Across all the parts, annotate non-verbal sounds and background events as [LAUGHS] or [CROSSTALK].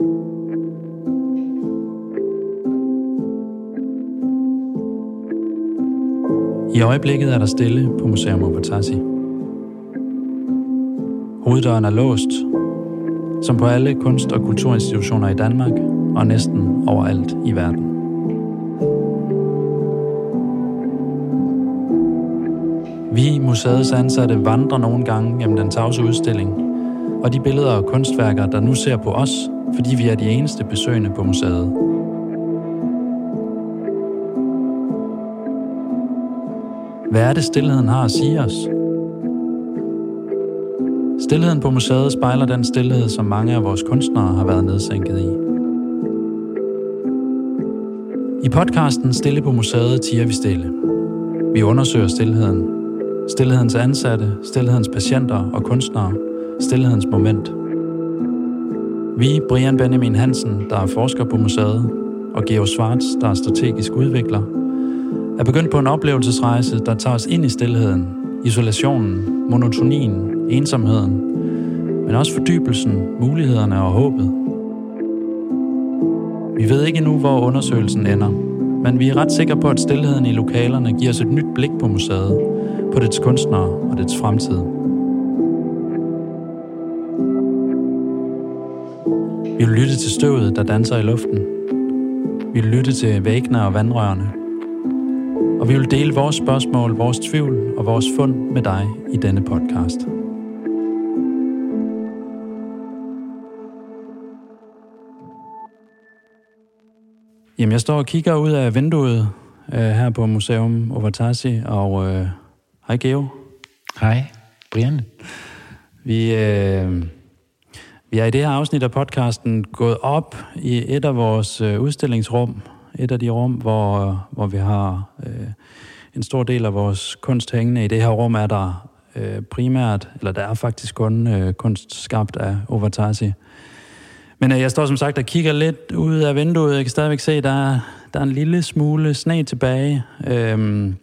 I øjeblikket er der stille på Museum Ovatasi. Hoveddøren er låst, som på alle kunst- og kulturinstitutioner i Danmark og næsten overalt i verden. Vi, museets ansatte, vandrer nogle gange gennem den tavse udstilling, og de billeder og kunstværker, der nu ser på os, fordi vi er de eneste besøgende på museet. Hvad er det, stillheden har at sige os? Stilheden på museet spejler den stillhed, som mange af vores kunstnere har været nedsænket i. I podcasten Stille på museet tiger vi stille. Vi undersøger stillheden. Stillhedens ansatte, stillhedens patienter og kunstnere, stillhedens moment. Vi, Brian Benjamin Hansen, der er forsker på museet, og Geo Schwartz, der er strategisk udvikler, er begyndt på en oplevelsesrejse, der tager os ind i stillheden, isolationen, monotonien, ensomheden, men også fordybelsen, mulighederne og håbet. Vi ved ikke endnu, hvor undersøgelsen ender, men vi er ret sikre på, at stillheden i lokalerne giver os et nyt blik på museet, på dets kunstnere og dets fremtid. Vi vil lytte til støvet, der danser i luften. Vi vil lytte til væggene og vandrørene. Og vi vil dele vores spørgsmål, vores tvivl og vores fund med dig i denne podcast. Jamen, jeg står og kigger ud af vinduet øh, her på Museum Ovatasi, og øh, hej Geo. Hej, Brian. Vi, øh, vi er i det her afsnit af podcasten gået op i et af vores øh, udstillingsrum, et af de rum, hvor, hvor vi har øh, en stor del af vores kunst hængende. I det her rum er der øh, primært, eller der er faktisk kun øh, kunst skabt af Ovatasi. Men øh, jeg står som sagt og kigger lidt ud af vinduet. Jeg kan stadigvæk se, at der er, der er en lille smule sne tilbage. Øhm,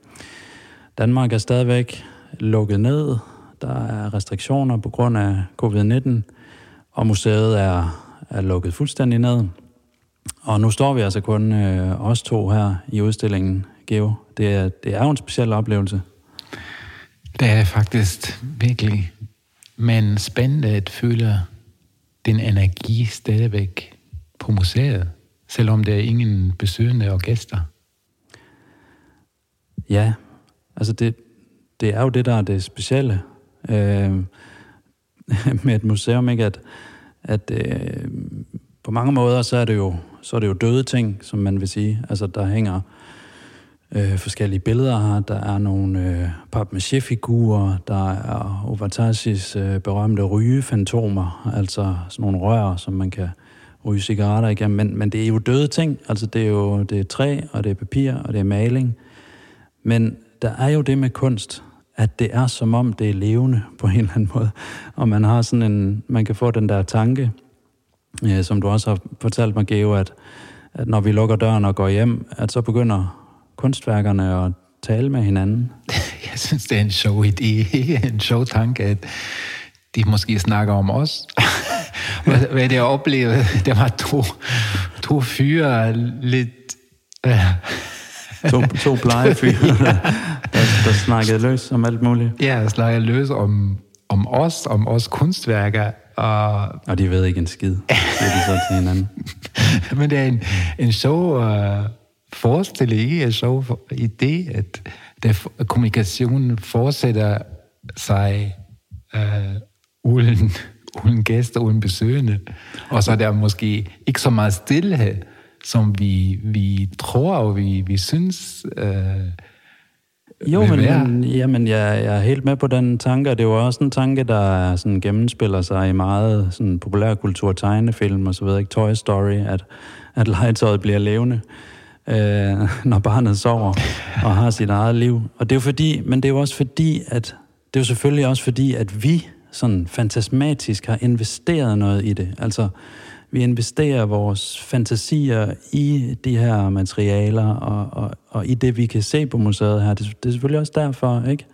Danmark er stadigvæk lukket ned. Der er restriktioner på grund af covid-19, og museet er, er lukket fuldstændig ned. Og nu står vi altså kun øh, os to her i udstillingen, Geo. Det er, det er jo en speciel oplevelse. Det er faktisk virkelig, men spændende at føle din energi stadigvæk på museet, selvom der er ingen besøgende og gæster. Ja, altså det, det er jo det, der er det specielle øh, [LAUGHS] med et museum, ikke? At, at øh, på mange måder, så er det jo så er det jo døde ting, som man vil sige. Altså, der hænger øh, forskellige billeder her. Der er nogle øh, papmaché-figurer. Der er Ovatashis øh, berømte rygefantomer, altså sådan nogle rør, som man kan ryge cigaretter igennem. Men, men det er jo døde ting. Altså, det er jo det er træ, og det er papir, og det er maling. Men der er jo det med kunst, at det er som om, det er levende på en eller anden måde. Og man har sådan en, man kan få den der tanke, øh, som du også har fortalt mig, Geo, at, at når vi lukker døren og går hjem, at så begynder kunstværkerne at tale med hinanden. [LAUGHS] Jeg synes, det er en sjov idé, ikke [LAUGHS] en sjov tanke, at de måske snakker om os. [LAUGHS] hvad, hvad det jeg oplevede, det var to, to fyre lidt... Øh, to, to blege fyre, [LAUGHS] ja. der, der snakkede løs om alt muligt. Ja, der snakkede løs om, om os, om os kunstværker. Og, og de ved ikke en skid, det de så til hinanden. [LAUGHS] Men det er en, en sjov uh, forestilling, en sjov idé, at der, kommunikationen fortsætter sig uh, uden, uden gæster, uden besøgende. Og så er der måske ikke så meget stillhed, som vi, vi tror og vi, vi synes... Uh, jo, men jamen, jeg, jeg er helt med på den tanke, og det er jo også en tanke, der sådan gennemspiller sig i meget sådan populærkultur, tegnefilm og så videre, ikke? Toy Story, at, at legetøjet bliver levende, øh, når barnet sover og har sit eget liv. Og det er jo fordi, men det er jo også fordi, at det er jo selvfølgelig også fordi, at vi sådan fantasmatisk har investeret noget i det. Altså, vi investerer vores fantasier i de her materialer og, og, og i det, vi kan se på museet her. Det, det er selvfølgelig også derfor, ikke?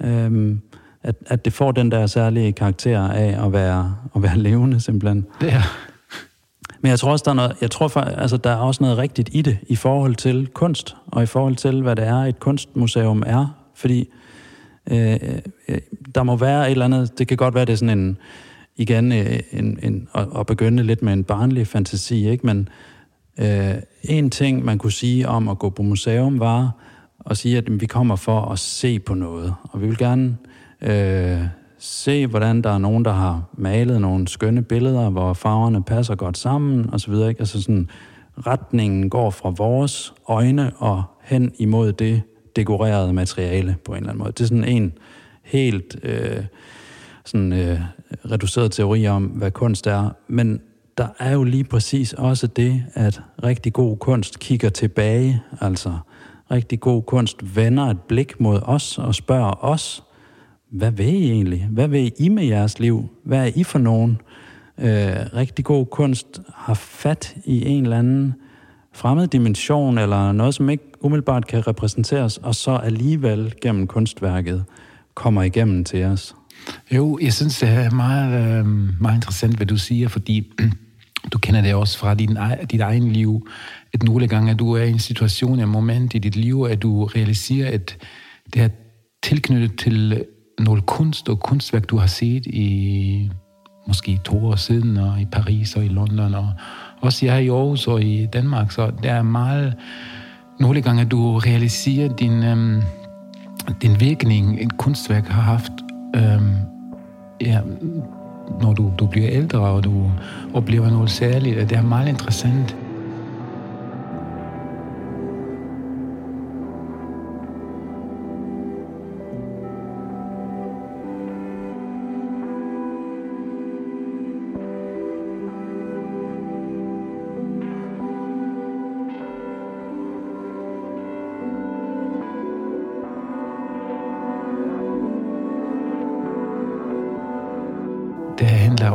Øhm, at, at det får den der særlige karakter af at være, at være levende, simpelthen. Det er. Men jeg tror også, der er noget, jeg tror, for, altså, der er også noget rigtigt i det, i forhold til kunst, og i forhold til, hvad det er, et kunstmuseum er. Fordi øh, øh, der må være et eller andet, det kan godt være, det er sådan en, igen, øh, en, en, at, at begynde lidt med en barnlig fantasi, ikke? Men øh, en ting, man kunne sige om at gå på museum, var at sige, at vi kommer for at se på noget, og vi vil gerne øh, se, hvordan der er nogen, der har malet nogle skønne billeder, hvor farverne passer godt sammen, og så videre. Ikke? Altså sådan, retningen går fra vores øjne og hen imod det dekorerede materiale på en eller anden måde. Det er sådan en helt øh, sådan, øh, reduceret teori om, hvad kunst er. Men der er jo lige præcis også det, at rigtig god kunst kigger tilbage. Altså, rigtig god kunst vender et blik mod os og spørger os, hvad vil I egentlig? Hvad vil I med jeres liv? Hvad er I for nogen? Øh, rigtig god kunst har fat i en eller anden fremmed dimension, eller noget, som ikke umiddelbart kan repræsenteres, og så alligevel gennem kunstværket kommer igennem til os. Jo, jeg synes, det er meget, øh, meget interessant, hvad du siger, fordi [CLEARS THROAT] du kender det også fra din, dit egen liv, at nogle gange, at du er i en situation, en moment i dit liv, at du realiserer, at det er tilknyttet til noget kunst og kunstværk, du har set i måske to år siden, og i Paris og i London, og også jeg i Aarhus og i Danmark, så der er meget, nogle gange, at du realiserer din, øhm, din virkning, et kunstværk har haft, øhm, ja, når du, du bliver ældre, og du oplever noget særligt, og det er meget interessant.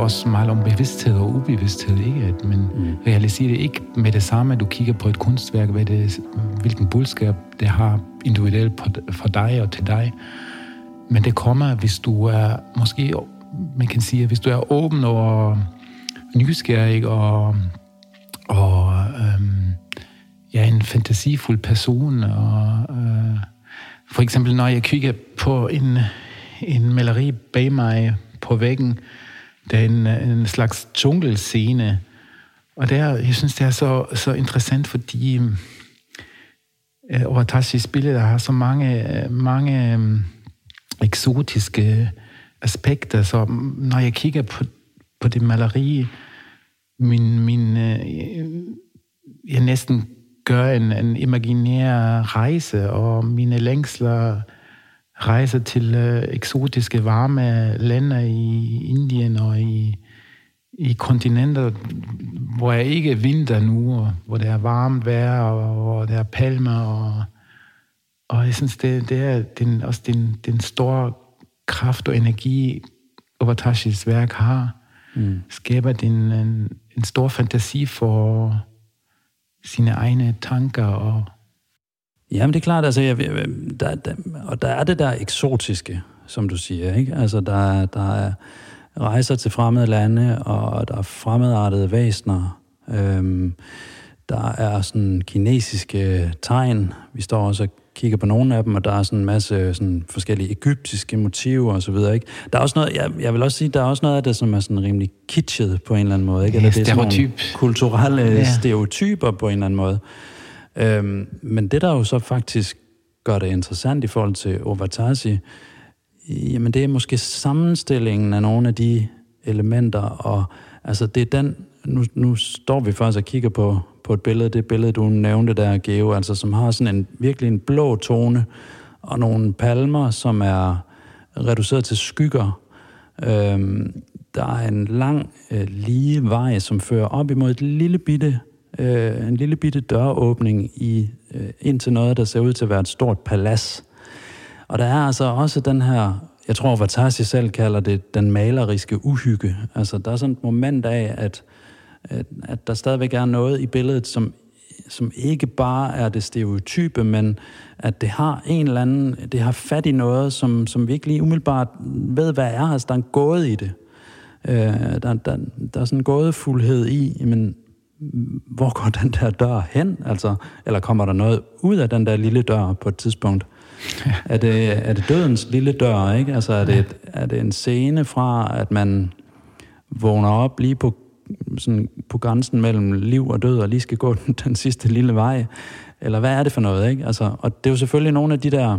Også meget om bevidsthed og ubevidsthed, ikke? At man mm. realiserer det ikke med det samme, du kigger på et kunstværk, hvad det, hvilken budskab det har individuelt for dig og til dig. Men det kommer, hvis du er, måske, man kan sige, hvis du er åben og nysgerrig og, og øhm, ja, en fantasifuld person. Og, øh, for eksempel, når jeg kigger på en, en maleri bag mig på væggen, der er en, øh, en slags dschungelscene. Og det er, jeg synes, det er så, så interessant, fordi øh, Oratashis billeder har så mange, øh, mange øh, eksotiske aspekter. Så når jeg kigger på, på det maleri, min, min, øh, jeg næsten gør en, en imaginær rejse, og mine længsler rejser til øh, eksotiske varme lande i Indien og i, i kontinenter, hvor jeg ikke er vinter nu, og hvor det er varmt vejr, og hvor der er palmer. Og, og jeg synes, det, det er den, også den, den store kraft og energi, Ovatashis værk har, mm. skaber den en, en stor fantasi for sine egne tanker og Jamen, det er klart, altså, jeg, der, der, og der er det der eksotiske, som du siger, ikke? Altså, der, der er rejser til fremmede lande, og der er fremmedartede væsener. Øhm, der er sådan kinesiske tegn. Vi står også og kigger på nogle af dem, og der er sådan en masse sådan forskellige egyptiske motiver og så videre, ikke? Der er også noget, jeg, jeg vil også sige, der er også noget af det, som er sådan rimelig kitschet på en eller anden måde, ikke? Eller det er sådan nogle kulturelle ja. stereotyper på en eller anden måde. Øhm, men det, der jo så faktisk gør det interessant i forhold til Ovatasi, jamen det er måske sammenstillingen af nogle af de elementer, og altså det er den, nu, nu står vi faktisk og kigger på, på et billede, det billede, du nævnte der, Geo, altså som har sådan en virkelig en blå tone, og nogle palmer, som er reduceret til skygger. Øhm, der er en lang, øh, lige vej, som fører op imod et lille bitte øh, en lille bitte døråbning i, øh, ind til noget, der ser ud til at være et stort palads. Og der er altså også den her, jeg tror, Vatasi selv kalder det den maleriske uhygge. Altså, der er sådan et moment af, at, at, at der stadigvæk er noget i billedet, som, som ikke bare er det stereotype, men at det har en eller anden, det har fat i noget, som, som vi ikke lige umiddelbart ved, hvad er. Altså, der er en gåde i det. Øh, der, der, der er sådan en gådefuldhed i, men hvor går den der dør hen? Altså, eller kommer der noget ud af den der lille dør på et tidspunkt? er, det, er det dødens lille dør, ikke? Altså, er det, er det en scene fra, at man vågner op lige på, sådan, på grænsen mellem liv og død, og lige skal gå [LAUGHS] den, den sidste lille vej? Eller hvad er det for noget, ikke? Altså, og det er jo selvfølgelig nogle af de der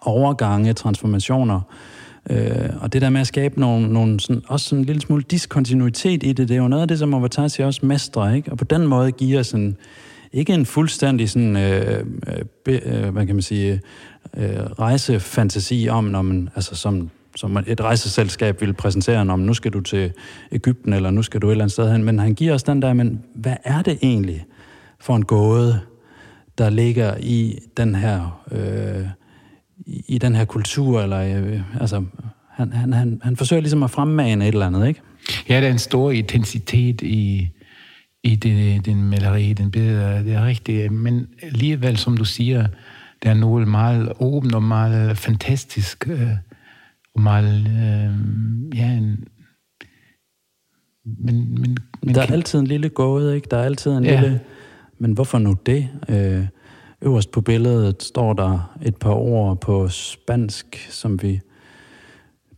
overgange, transformationer, Øh, Øh, og det der med at skabe nogle, nogle sådan, også sådan en lille smule diskontinuitet i det, det er jo noget af det, som Avatasi også mestrer, ikke? Og på den måde giver sådan, en, ikke en fuldstændig sådan, øh, øh, be, øh, hvad kan man sige, øh, rejsefantasi om, når man, altså som, som et rejseselskab vil præsentere, om nu skal du til Ægypten, eller nu skal du et eller andet sted hen, men han giver os den der, men hvad er det egentlig for en gåde, der ligger i den her øh, i, i den her kultur, eller øh, altså, han, han, han, han forsøger ligesom at fremmane et eller andet, ikke? Ja, der er en stor intensitet i, i det, den maleri, den billede, det er rigtigt. Men alligevel, som du siger, der er noget meget åbent og meget fantastisk, øh, og meget, øh, ja, en, men, men, men der er altid en lille gåde, ikke? Der er altid en ja. lille... Men hvorfor nu det? Øh, Øverst på billedet står der et par ord på spansk, som vi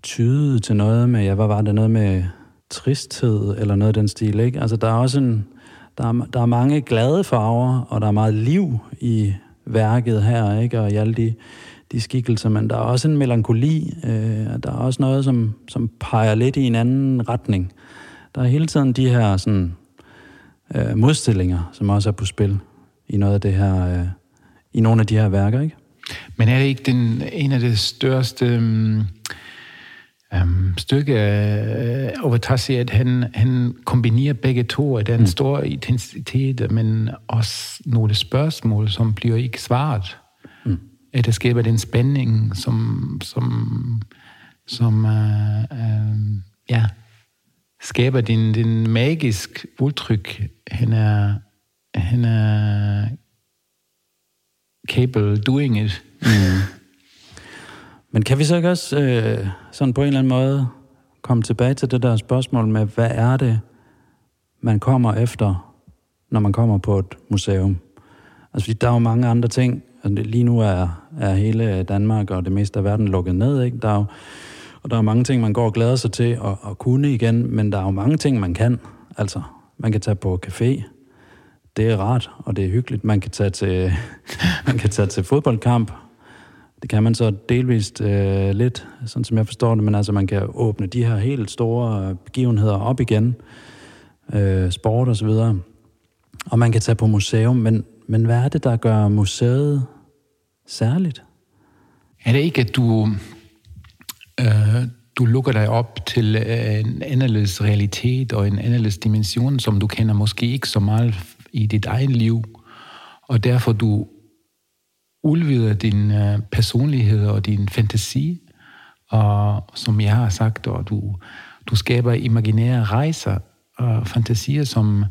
tydede til noget med, ja, hvad var det, noget med tristhed eller noget af den stil, ikke? Altså, der er også en, der er, der er mange glade farver, og der er meget liv i værket her, ikke? Og i alle de, de skikkelser, men der er også en melankoli, øh, der er også noget, som, som peger lidt i en anden retning. Der er hele tiden de her sådan, øh, modstillinger, som også er på spil i noget af det her øh, i nogle af de her værker, ikke? Men er det ikke den, en af de største um, um, stykke af uh, Overtassi, at han, han kombinerer begge to, at der er en mm. stor intensitet, men også nogle spørgsmål, som bliver ikke svaret. Mm. At der skaber den spænding, som, som, som uh, uh, ja, skaber den, den magisk udtryk, han er, han er capable doing it. Mm. Men kan vi så ikke også øh, sådan på en eller anden måde komme tilbage til det der spørgsmål med, hvad er det, man kommer efter, når man kommer på et museum? Altså, fordi der er jo mange andre ting. Altså, lige nu er, er hele Danmark og det meste af verden lukket ned, ikke? Der er jo, og der er mange ting, man går og glæder sig til at, at kunne igen, men der er jo mange ting, man kan. Altså, man kan tage på café, det er rart, og det er hyggeligt. Man kan tage til, [LAUGHS] man kan tage til fodboldkamp. Det kan man så delvist øh, lidt, sådan som jeg forstår det, men altså man kan åbne de her helt store begivenheder op igen, øh, sport og så videre. Og man kan tage på museum, men, men hvad er det, der gør museet særligt? Er det ikke, at du, øh, du lukker dig op til øh, en anderledes realitet og en anderledes dimension, som du kender måske ikke så meget i dit eget liv, og derfor du udvider din uh, personlighed og din fantasi, og som jeg har sagt, og du, du skaber imaginære rejser og fantasier, som,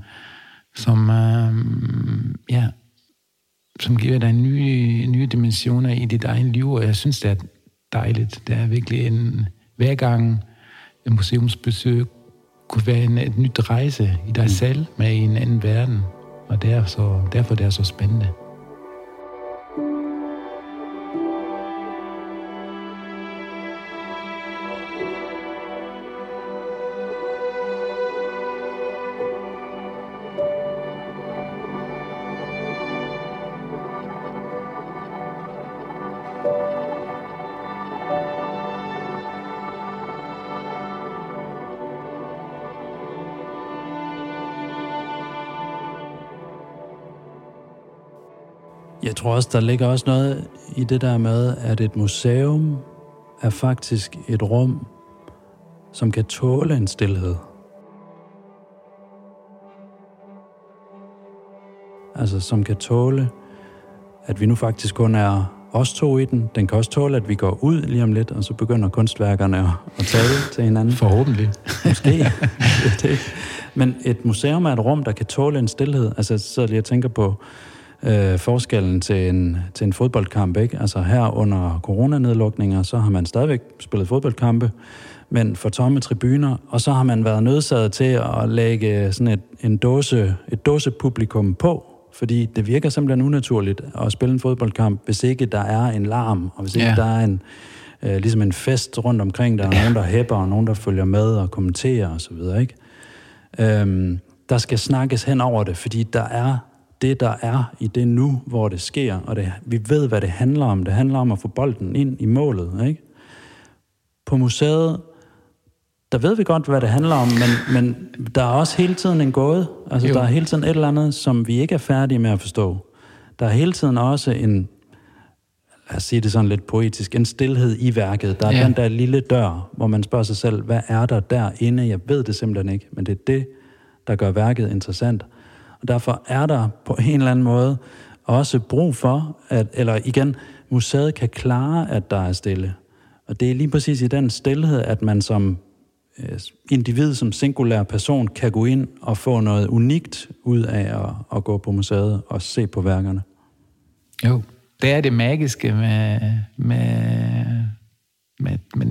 som, uh, ja, som giver dig nye, nye dimensioner i dit eget liv, og jeg synes, det er dejligt. Det er virkelig en, hver gang en museumsbesøg kunne være en, et nyt rejse i dig mm. selv med i en anden verden. Og det er så, derfor det er så spændende. Jeg tror også, der ligger også noget i det der med, at et museum er faktisk et rum, som kan tåle en stillhed. Altså som kan tåle, at vi nu faktisk kun er os to i den. Den kan også tåle, at vi går ud lige om lidt, og så begynder kunstværkerne at, at tale til hinanden. Forhåbentlig. [LAUGHS] Måske. det. Men et museum er et rum, der kan tåle en stillhed. Altså, så jeg tænker på øh, forskellen til en, til en fodboldkamp. Ikke? Altså her under coronanedlukninger, så har man stadigvæk spillet fodboldkampe, men for tomme tribuner, og så har man været nødsaget til at lægge sådan et, en dåse, et dåsepublikum på, fordi det virker simpelthen unaturligt at spille en fodboldkamp, hvis ikke der er en larm, og hvis ikke ja. der er en, øh, ligesom en fest rundt omkring, der er nogen, der hæpper, og nogen, der følger med og kommenterer osv., ikke? Øhm, der skal snakkes hen over det, fordi der er det, der er i det nu, hvor det sker, og det, vi ved, hvad det handler om. Det handler om at få bolden ind i målet, ikke? På museet, der ved vi godt, hvad det handler om, men, men der er også hele tiden en gåde. Altså, jo. der er hele tiden et eller andet, som vi ikke er færdige med at forstå. Der er hele tiden også en, lad os sige det sådan lidt poetisk, en stillhed i værket. Der er ja. den der lille dør, hvor man spørger sig selv, hvad er der derinde? Jeg ved det simpelthen ikke, men det er det, der gør værket interessant. Og derfor er der på en eller anden måde også brug for, at, eller igen, museet kan klare, at der er stille. Og det er lige præcis i den stillhed, at man som øh, individ, som singulær person, kan gå ind og få noget unikt ud af at, at gå på museet og se på værkerne. Jo, det er det magiske med, med, med, med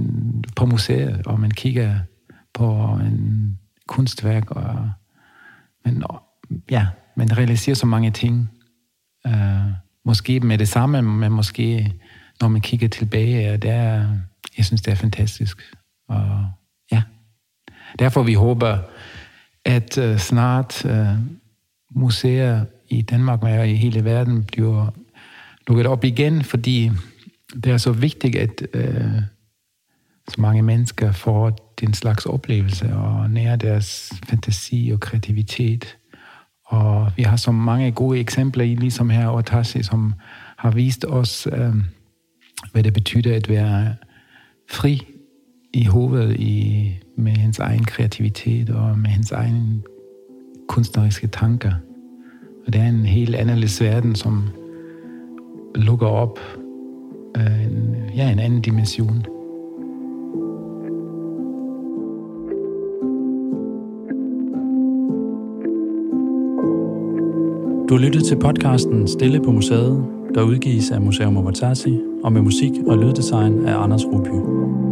på museet, og man kigger på en kunstværk, og men ja, man realiserer så mange ting. Uh, måske med det samme, men måske når man kigger tilbage, det er, jeg synes, det er fantastisk. Og ja, derfor vi håber, at uh, snart uh, museer i Danmark og i hele verden bliver lukket op igen, fordi det er så vigtigt, at uh, så mange mennesker får den slags oplevelse og nærer deres fantasi og kreativitet. Og vi har så mange gode eksempler, ligesom her Otashi, som har vist os, øh, hvad det betyder at være fri i hovedet i, med hans egen kreativitet og med hans egen kunstneriske tanker. Og det er en helt anderledes verden, som lukker op øh, en, ja, en anden dimension. Du har lyttet til podcasten Stille på museet, der udgives af Museum Omatasi og med musik og lyddesign af Anders Ruby.